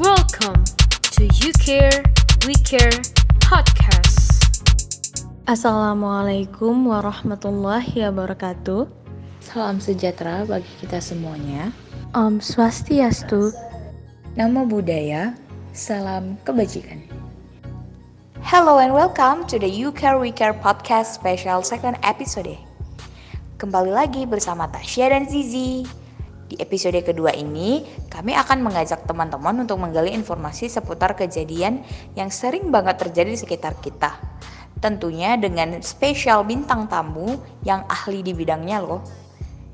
Welcome to You Care, We Care podcast. Assalamualaikum warahmatullahi wabarakatuh. Salam sejahtera bagi kita semuanya. Om Swastiastu. Nama budaya, salam kebajikan. Hello and welcome to the You Care We Care podcast special second episode. Kembali lagi bersama Tasya dan Zizi. Di episode kedua ini, kami akan mengajak teman-teman untuk menggali informasi seputar kejadian yang sering banget terjadi di sekitar kita. Tentunya dengan spesial bintang tamu yang ahli di bidangnya loh.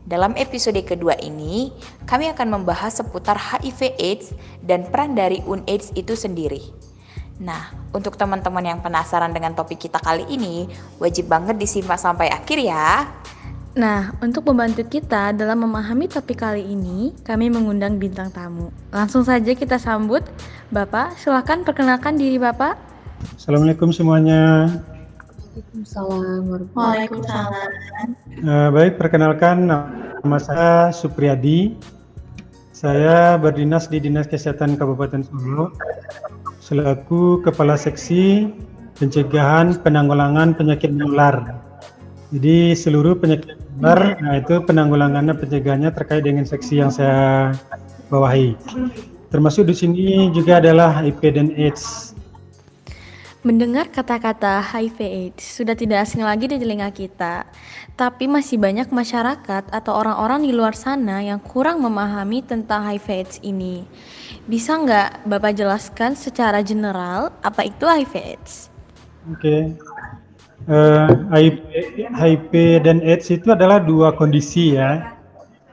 Dalam episode kedua ini, kami akan membahas seputar HIV AIDS dan peran dari UNAIDS itu sendiri. Nah, untuk teman-teman yang penasaran dengan topik kita kali ini, wajib banget disimak sampai akhir ya. Nah, untuk membantu kita dalam memahami topik kali ini, kami mengundang bintang tamu. Langsung saja kita sambut. Bapak, silakan perkenalkan diri Bapak. Assalamualaikum semuanya. Waalaikumsalam Waalaikumsalam. Uh, baik, perkenalkan nama saya Supriyadi. Saya berdinas di Dinas Kesehatan Kabupaten Solo selaku Kepala Seksi Pencegahan Penanggulangan Penyakit Menular. Jadi seluruh penyakit menular, nah itu penanggulangannya pencegahannya terkait dengan seksi yang saya bawahi. Termasuk di sini juga adalah HIV dan AIDS. Mendengar kata-kata HIV AIDS sudah tidak asing lagi di telinga kita, tapi masih banyak masyarakat atau orang-orang di luar sana yang kurang memahami tentang HIV AIDS ini. Bisa nggak Bapak jelaskan secara general apa itu HIV AIDS? Oke, okay. Uh, HIV, HIV dan AIDS itu adalah dua kondisi ya,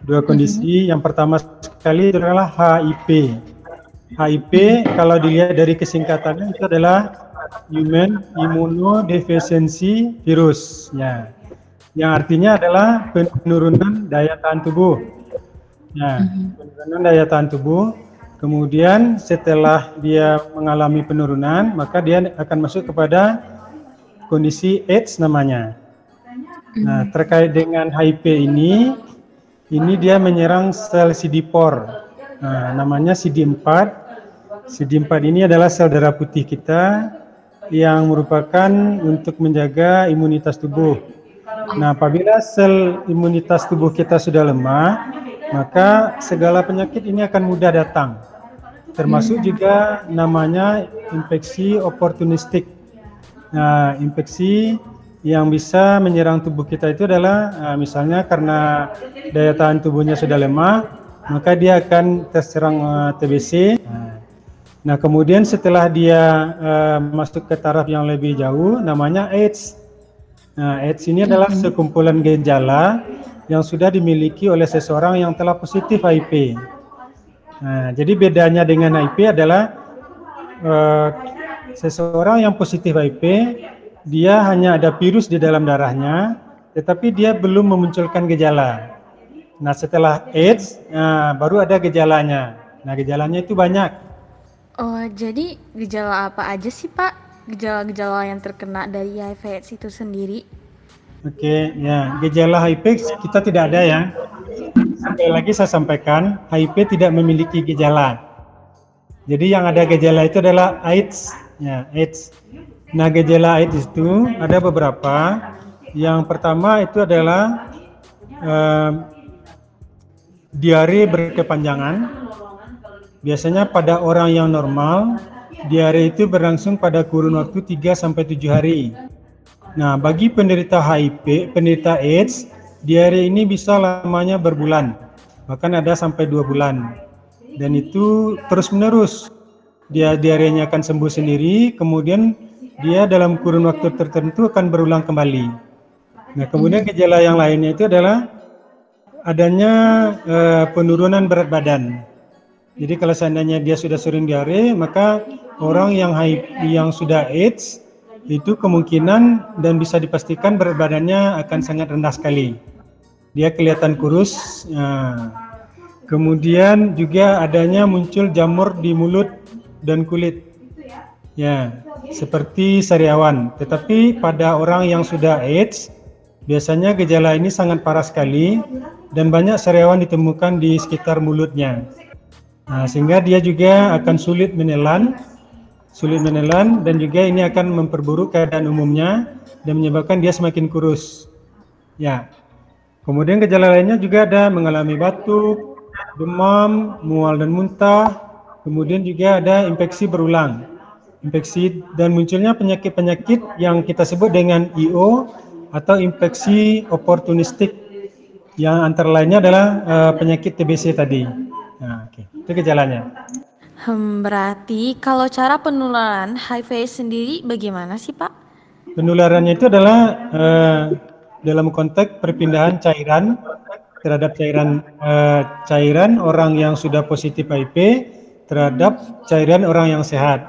dua kondisi. Mm -hmm. Yang pertama sekali itu adalah HIV. HIV kalau dilihat dari kesingkatannya itu adalah Human Immunodeficiency Virus, ya, yang artinya adalah penurunan daya tahan tubuh. Ya, penurunan daya tahan tubuh. Kemudian setelah dia mengalami penurunan, maka dia akan masuk kepada kondisi AIDS namanya. Nah, terkait dengan HIV ini, ini dia menyerang sel CD4. Nah, namanya CD4. CD4 ini adalah sel darah putih kita yang merupakan untuk menjaga imunitas tubuh. Nah, apabila sel imunitas tubuh kita sudah lemah, maka segala penyakit ini akan mudah datang. Termasuk juga namanya infeksi oportunistik. Nah, infeksi yang bisa menyerang tubuh kita itu adalah uh, misalnya karena daya tahan tubuhnya sudah lemah, maka dia akan terserang uh, TBC. Nah, kemudian setelah dia uh, masuk ke taraf yang lebih jauh, namanya AIDS. Nah, AIDS ini adalah sekumpulan gejala yang sudah dimiliki oleh seseorang yang telah positif HIV. Nah, jadi bedanya dengan HIV adalah uh, seseorang yang positif HIV, dia hanya ada virus di dalam darahnya, tetapi dia belum memunculkan gejala. Nah, setelah AIDS, nah, baru ada gejalanya. Nah, gejalanya itu banyak. Oh, jadi gejala apa aja sih Pak? Gejala-gejala yang terkena dari HIV AIDS itu sendiri? Oke, ya gejala HIV kita tidak ada ya. Sekali lagi saya sampaikan, HIV tidak memiliki gejala. Jadi yang ada gejala itu adalah AIDS, ya AIDS. Nah gejala AIDS itu ada beberapa. Yang pertama itu adalah uh, diare berkepanjangan, Biasanya pada orang yang normal, diare itu berlangsung pada kurun waktu 3 sampai 7 hari. Nah, bagi penderita HIV, penderita AIDS, diare ini bisa lamanya berbulan, bahkan ada sampai 2 bulan. Dan itu terus-menerus. Dia diarenya akan sembuh sendiri, kemudian dia dalam kurun waktu tertentu akan berulang kembali. Nah, kemudian gejala yang lainnya itu adalah adanya uh, penurunan berat badan. Jadi kalau seandainya dia sudah sering diare, maka orang yang HIV, yang sudah AIDS itu kemungkinan dan bisa dipastikan berat badannya akan sangat rendah sekali. Dia kelihatan kurus. Ya. Kemudian juga adanya muncul jamur di mulut dan kulit. Ya, seperti sariawan. Tetapi pada orang yang sudah AIDS, biasanya gejala ini sangat parah sekali dan banyak sariawan ditemukan di sekitar mulutnya. Nah, sehingga dia juga akan sulit menelan, sulit menelan dan juga ini akan memperburuk keadaan umumnya dan menyebabkan dia semakin kurus. Ya. Kemudian gejala lainnya juga ada mengalami batuk, demam, mual dan muntah. Kemudian juga ada infeksi berulang. Infeksi dan munculnya penyakit-penyakit yang kita sebut dengan IO atau infeksi oportunistik yang antara lainnya adalah uh, penyakit TBC tadi. Nah, oke. Okay. Itu gejalanya. Hmm, berarti kalau cara penularan HIV sendiri bagaimana sih Pak? Penularannya itu adalah uh, dalam konteks perpindahan cairan terhadap cairan uh, cairan orang yang sudah positif HIV terhadap cairan orang yang sehat.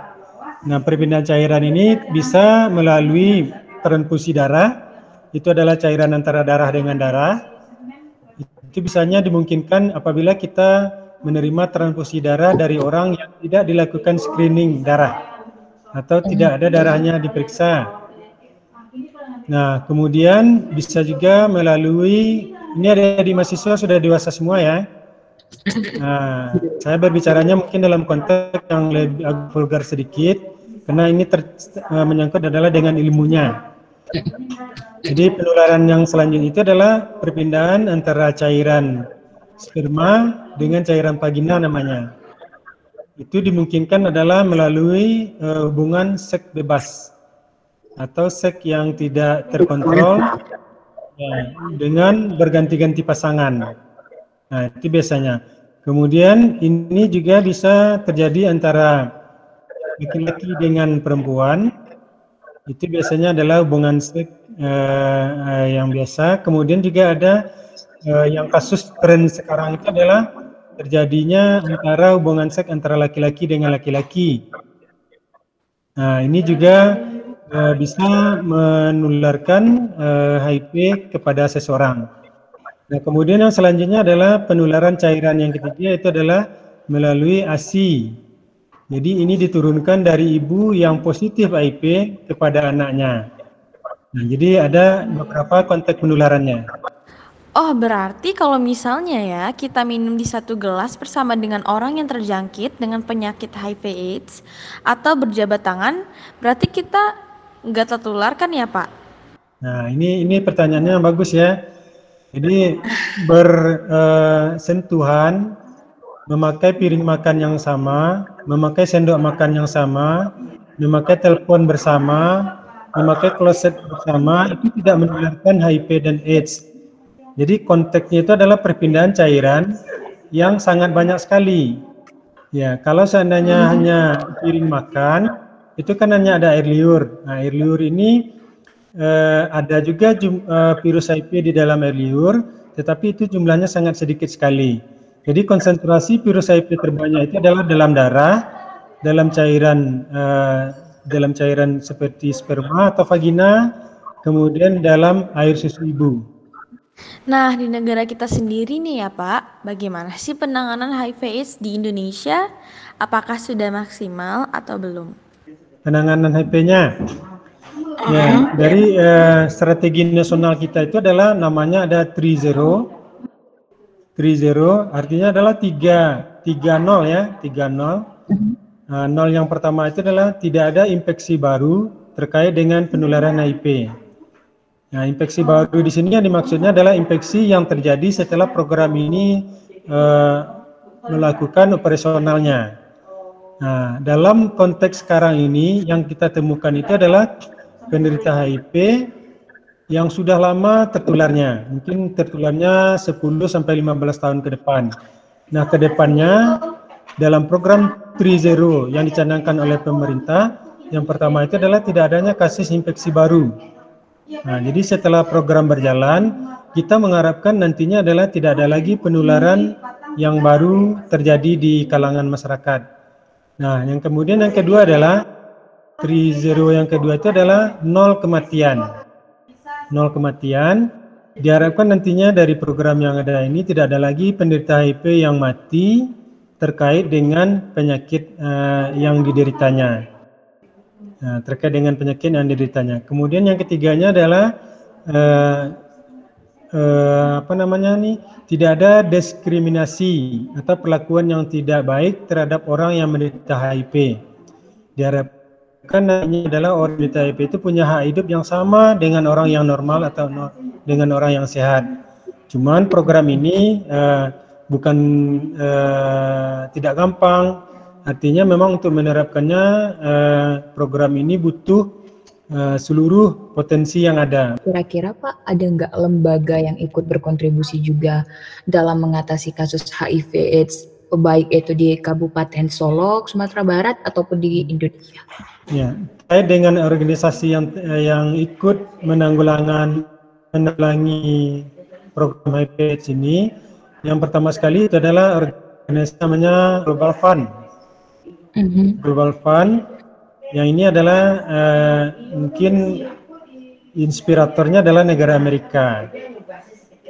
Nah, perpindahan cairan ini bisa melalui transfusi darah. Itu adalah cairan antara darah dengan darah itu bisanya dimungkinkan apabila kita menerima transfusi darah dari orang yang tidak dilakukan screening darah atau tidak ada darahnya diperiksa. Nah, kemudian bisa juga melalui ini ada di mahasiswa sudah dewasa semua ya. Nah, saya berbicaranya mungkin dalam konteks yang lebih vulgar sedikit karena ini ter, eh, menyangkut adalah dengan ilmunya. Jadi penularan yang selanjutnya itu adalah perpindahan antara cairan sperma dengan cairan vagina namanya. Itu dimungkinkan adalah melalui uh, hubungan seks bebas atau seks yang tidak terkontrol ya, dengan berganti-ganti pasangan. Nah, itu biasanya. Kemudian ini juga bisa terjadi antara laki-laki dengan perempuan. Itu biasanya adalah hubungan seks uh, yang biasa. Kemudian juga ada uh, yang kasus tren sekarang itu adalah terjadinya antara hubungan seks antara laki-laki dengan laki-laki. Nah, ini juga uh, bisa menularkan uh, HIV kepada seseorang. Nah, kemudian yang selanjutnya adalah penularan cairan yang ketiga itu adalah melalui ASI. Jadi ini diturunkan dari ibu yang positif HIV kepada anaknya. Nah, jadi ada beberapa konteks penularannya. Oh, berarti kalau misalnya ya kita minum di satu gelas bersama dengan orang yang terjangkit dengan penyakit HIV AIDS atau berjabat tangan, berarti kita nggak tertular kan ya Pak? Nah, ini ini pertanyaannya bagus ya. Jadi bersentuhan, uh, memakai piring makan yang sama, memakai sendok makan yang sama, memakai telepon bersama, memakai kloset bersama itu tidak menularkan HIV dan AIDS. Jadi konteksnya itu adalah perpindahan cairan yang sangat banyak sekali. Ya, kalau seandainya hanya piring makan, itu kan hanya ada air liur. Nah, air liur ini eh, ada juga jum, eh, virus HIV di dalam air liur, tetapi itu jumlahnya sangat sedikit sekali. Jadi konsentrasi virus HIV terbanyak itu adalah dalam darah, dalam cairan eh, dalam cairan seperti sperma atau vagina, kemudian dalam air susu ibu. Nah, di negara kita sendiri nih ya Pak, bagaimana sih penanganan HIV AIDS di Indonesia? Apakah sudah maksimal atau belum? Penanganan HIV-nya? Ya, dari uh, strategi nasional kita itu adalah namanya ada 30. 30 artinya adalah 3 30 ya, 30. Nah, nol yang pertama itu adalah tidak ada infeksi baru terkait dengan penularan HIV. Nah, infeksi baru di sini yang dimaksudnya adalah infeksi yang terjadi setelah program ini uh, melakukan operasionalnya. Nah, dalam konteks sekarang ini yang kita temukan itu adalah penderita HIV yang sudah lama tertularnya, mungkin tertularnya 10 sampai 15 tahun ke depan. Nah, ke depannya dalam program 3.0 yang dicanangkan oleh pemerintah, yang pertama itu adalah tidak adanya kasus infeksi baru. Nah, jadi setelah program berjalan, kita mengharapkan nantinya adalah tidak ada lagi penularan yang baru terjadi di kalangan masyarakat. Nah, yang kemudian yang kedua adalah 3.0 yang kedua itu adalah nol kematian. Nol kematian diharapkan nantinya dari program yang ada ini tidak ada lagi penderita HIV yang mati terkait dengan penyakit uh, yang dideritanya. Nah, terkait dengan penyakit yang dideritanya. Kemudian yang ketiganya adalah uh, eh, apa namanya nih tidak ada diskriminasi atau perlakuan yang tidak baik terhadap orang yang menderita HIV. Diharapkan ini adalah orang menderita HIV itu punya hak hidup yang sama dengan orang yang normal atau no, dengan orang yang sehat. Cuman program ini uh, bukan uh, tidak gampang. Artinya memang untuk menerapkannya uh, program ini butuh uh, seluruh potensi yang ada. Kira-kira Pak, ada nggak lembaga yang ikut berkontribusi juga dalam mengatasi kasus HIV/AIDS baik itu di Kabupaten Solok, Sumatera Barat ataupun di Indonesia? Ya, saya dengan organisasi yang yang ikut menanggulangan menanggulangi program HIV ini yang pertama sekali itu adalah organisasi namanya Global Fund. Mm-hmm. Global Fund yang ini adalah uh, mungkin inspiratornya adalah negara Amerika.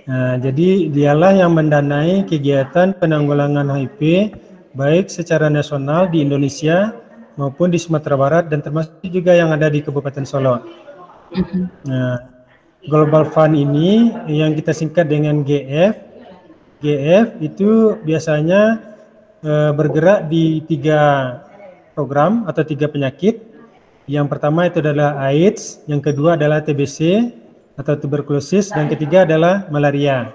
Nah, jadi dialah yang mendanai kegiatan penanggulangan HIV baik secara nasional di Indonesia maupun di Sumatera Barat dan termasuk juga yang ada di Kabupaten Solo. Mm-hmm. Nah, Global Fund ini yang kita singkat dengan GF. GF itu biasanya e, bergerak di tiga program atau tiga penyakit. Yang pertama itu adalah AIDS, yang kedua adalah TBC atau tuberkulosis, dan ketiga adalah malaria.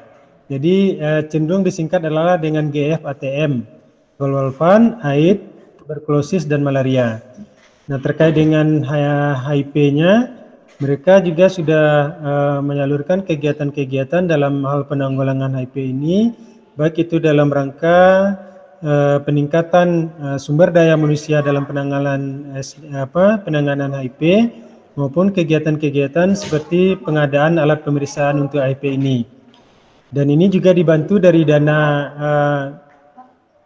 Jadi e, cenderung disingkat adalah dengan GF ATM, Global tuberkulosis, dan malaria. Nah terkait dengan HIV-nya, mereka juga sudah uh, menyalurkan kegiatan-kegiatan dalam hal penanggulangan HIV ini, baik itu dalam rangka uh, peningkatan uh, sumber daya manusia dalam penanganan apa penanganan HIV maupun kegiatan-kegiatan seperti pengadaan alat pemeriksaan untuk HIV ini. Dan ini juga dibantu dari dana uh,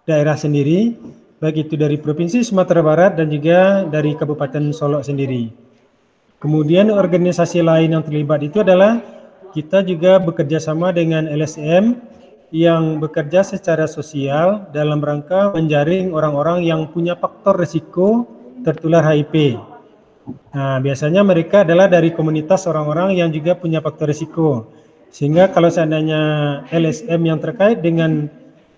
daerah sendiri, baik itu dari Provinsi Sumatera Barat dan juga dari Kabupaten Solok sendiri. Kemudian organisasi lain yang terlibat itu adalah kita juga bekerja sama dengan LSM yang bekerja secara sosial dalam rangka menjaring orang-orang yang punya faktor risiko tertular HIV. Nah, biasanya mereka adalah dari komunitas orang-orang yang juga punya faktor risiko. Sehingga kalau seandainya LSM yang terkait dengan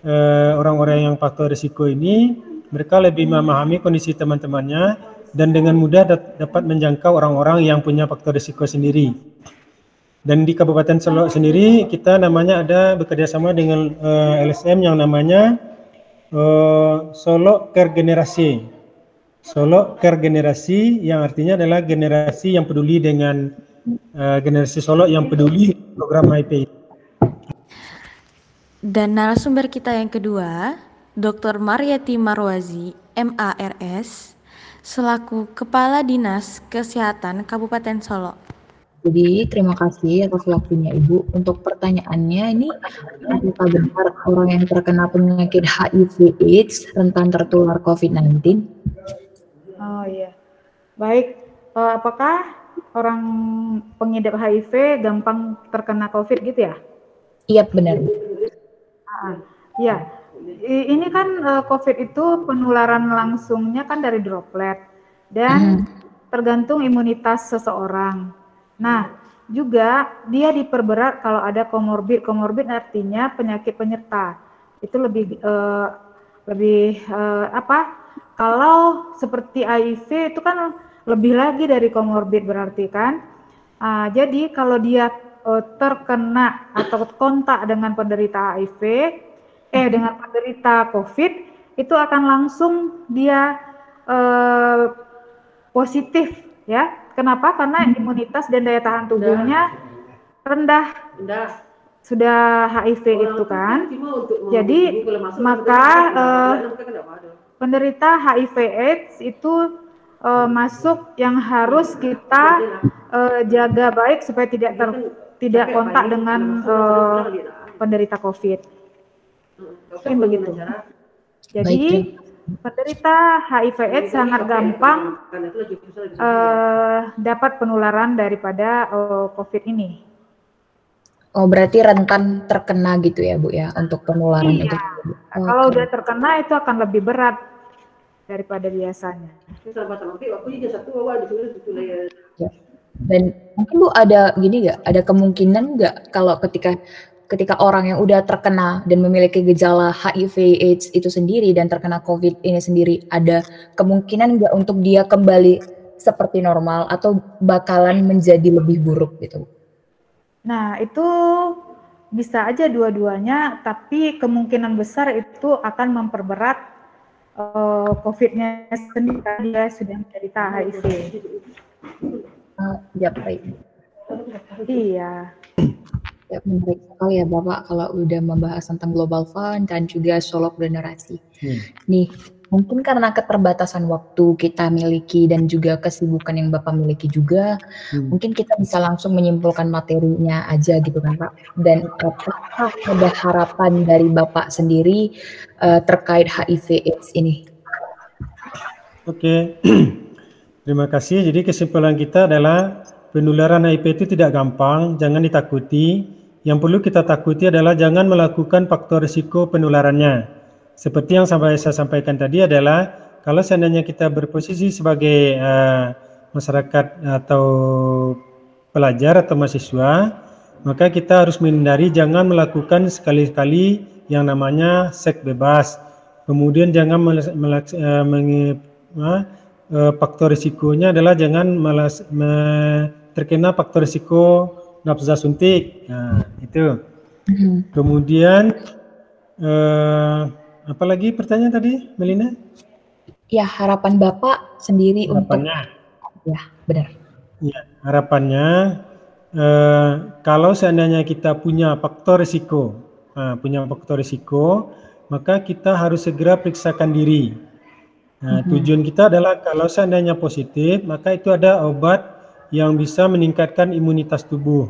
eh, orang-orang uh, yang faktor risiko ini, mereka lebih memahami kondisi teman-temannya dan dengan mudah dapat menjangkau orang-orang yang punya faktor risiko sendiri. Dan di Kabupaten Solok sendiri kita namanya ada bekerja sama dengan eh, LSM yang namanya uh, Solok Care Solok Care Generasi yang artinya adalah generasi yang peduli dengan uh, generasi Solok yang peduli program HIV. Dan narasumber kita yang kedua, Dr. Mariati Marwazi, MARS, selaku Kepala Dinas Kesehatan Kabupaten Solo. Jadi terima kasih atas waktunya Ibu. Untuk pertanyaannya ini apakah benar orang yang terkena penyakit HIV/AIDS rentan tertular COVID-19? Oh iya, baik. Uh, apakah orang pengidap HIV gampang terkena COVID gitu ya? Iya benar. Ah, iya ini kan uh, COVID itu penularan langsungnya kan dari droplet dan hmm. tergantung imunitas seseorang. Nah, juga dia diperberat kalau ada komorbid. Komorbid artinya penyakit penyerta. Itu lebih uh, lebih uh, apa? Kalau seperti HIV itu kan lebih lagi dari komorbid berarti kan. Uh, jadi kalau dia uh, terkena atau kontak dengan penderita HIV eh dengan penderita COVID itu akan langsung dia eh, positif ya. Kenapa? Karena hmm. imunitas dan daya tahan tubuhnya rendah. rendah. Sudah HIV Orang itu kan. Jadi maka eh, penderita HIV/AIDS itu eh, masuk yang harus kita eh, jaga baik supaya tidak ter, tidak kontak dengan eh, penderita COVID. Mungkin begitu. Jadi penderita HIV/AIDS sangat gampang uh, dapat penularan daripada uh, COVID ini. Oh, berarti rentan terkena gitu ya, Bu ya, untuk penularan iya. itu. Oh, Kalau udah terkena itu akan lebih berat daripada biasanya. Ya. Dan mungkin Bu ada gini nggak, ada kemungkinan nggak kalau ketika ketika orang yang udah terkena dan memiliki gejala HIV/AIDS itu sendiri dan terkena COVID ini sendiri, ada kemungkinan nggak untuk dia kembali seperti normal atau bakalan menjadi lebih buruk gitu? Nah, itu bisa aja dua-duanya, tapi kemungkinan besar itu akan memperberat uh, COVID-nya sendiri dia sudah menjadi HIV. Uh, ya baik. Iya. Ya, menarik sekali ya Bapak kalau udah membahas tentang Global Fund dan juga solok generasi. Hmm. Nih, mungkin karena keterbatasan waktu kita miliki dan juga kesibukan yang Bapak miliki juga, hmm. mungkin kita bisa langsung menyimpulkan materinya aja gitu kan Pak. Dan apakah ada harapan dari Bapak sendiri uh, terkait HIV AIDS ini? Oke, terima kasih. Jadi kesimpulan kita adalah penularan HIV itu tidak gampang, jangan ditakuti yang perlu kita takuti adalah jangan melakukan faktor risiko penularannya. Seperti yang sampai saya sampaikan tadi adalah kalau seandainya kita berposisi sebagai uh, masyarakat atau pelajar atau mahasiswa, maka kita harus menghindari jangan melakukan sekali-kali yang namanya seks bebas. Kemudian jangan melaks, uh, menge, uh, faktor risikonya adalah jangan me, terkena faktor risiko nafsa suntik. Nah, itu. Hmm. Kemudian eh, apa lagi pertanyaan tadi, Melina? Ya, harapan Bapak sendiri harapannya. untuk Ya, benar. Ya, harapannya eh, kalau seandainya kita punya faktor risiko, nah, punya faktor risiko, maka kita harus segera periksakan diri. Nah, mm-hmm. tujuan kita adalah kalau seandainya positif, maka itu ada obat yang bisa meningkatkan imunitas tubuh.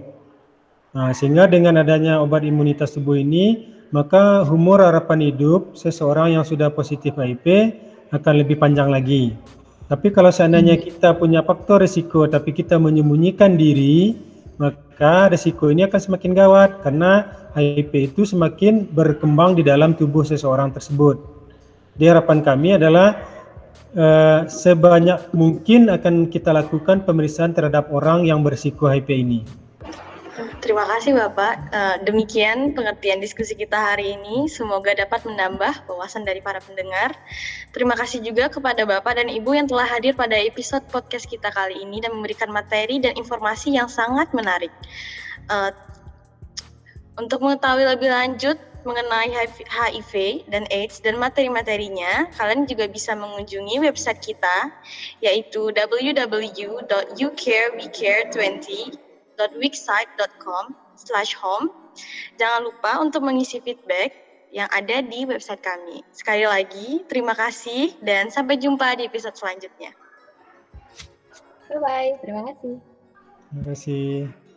Nah, sehingga dengan adanya obat imunitas tubuh ini, maka umur harapan hidup seseorang yang sudah positif HIV akan lebih panjang lagi. Tapi kalau seandainya hmm. kita punya faktor risiko tapi kita menyembunyikan diri, maka risiko ini akan semakin gawat karena HIV itu semakin berkembang di dalam tubuh seseorang tersebut. Di harapan kami adalah uh, sebanyak mungkin akan kita lakukan pemeriksaan terhadap orang yang berisiko HIV ini. Terima kasih Bapak. Uh, demikian pengertian diskusi kita hari ini. Semoga dapat menambah wawasan dari para pendengar. Terima kasih juga kepada Bapak dan Ibu yang telah hadir pada episode podcast kita kali ini dan memberikan materi dan informasi yang sangat menarik. Uh, untuk mengetahui lebih lanjut mengenai HIV dan AIDS dan materi-materinya, kalian juga bisa mengunjungi website kita yaitu www.youcarewecare20.wixsite.com/home. Jangan lupa untuk mengisi feedback yang ada di website kami. Sekali lagi, terima kasih dan sampai jumpa di episode selanjutnya. Bye bye, terima kasih. Terima kasih.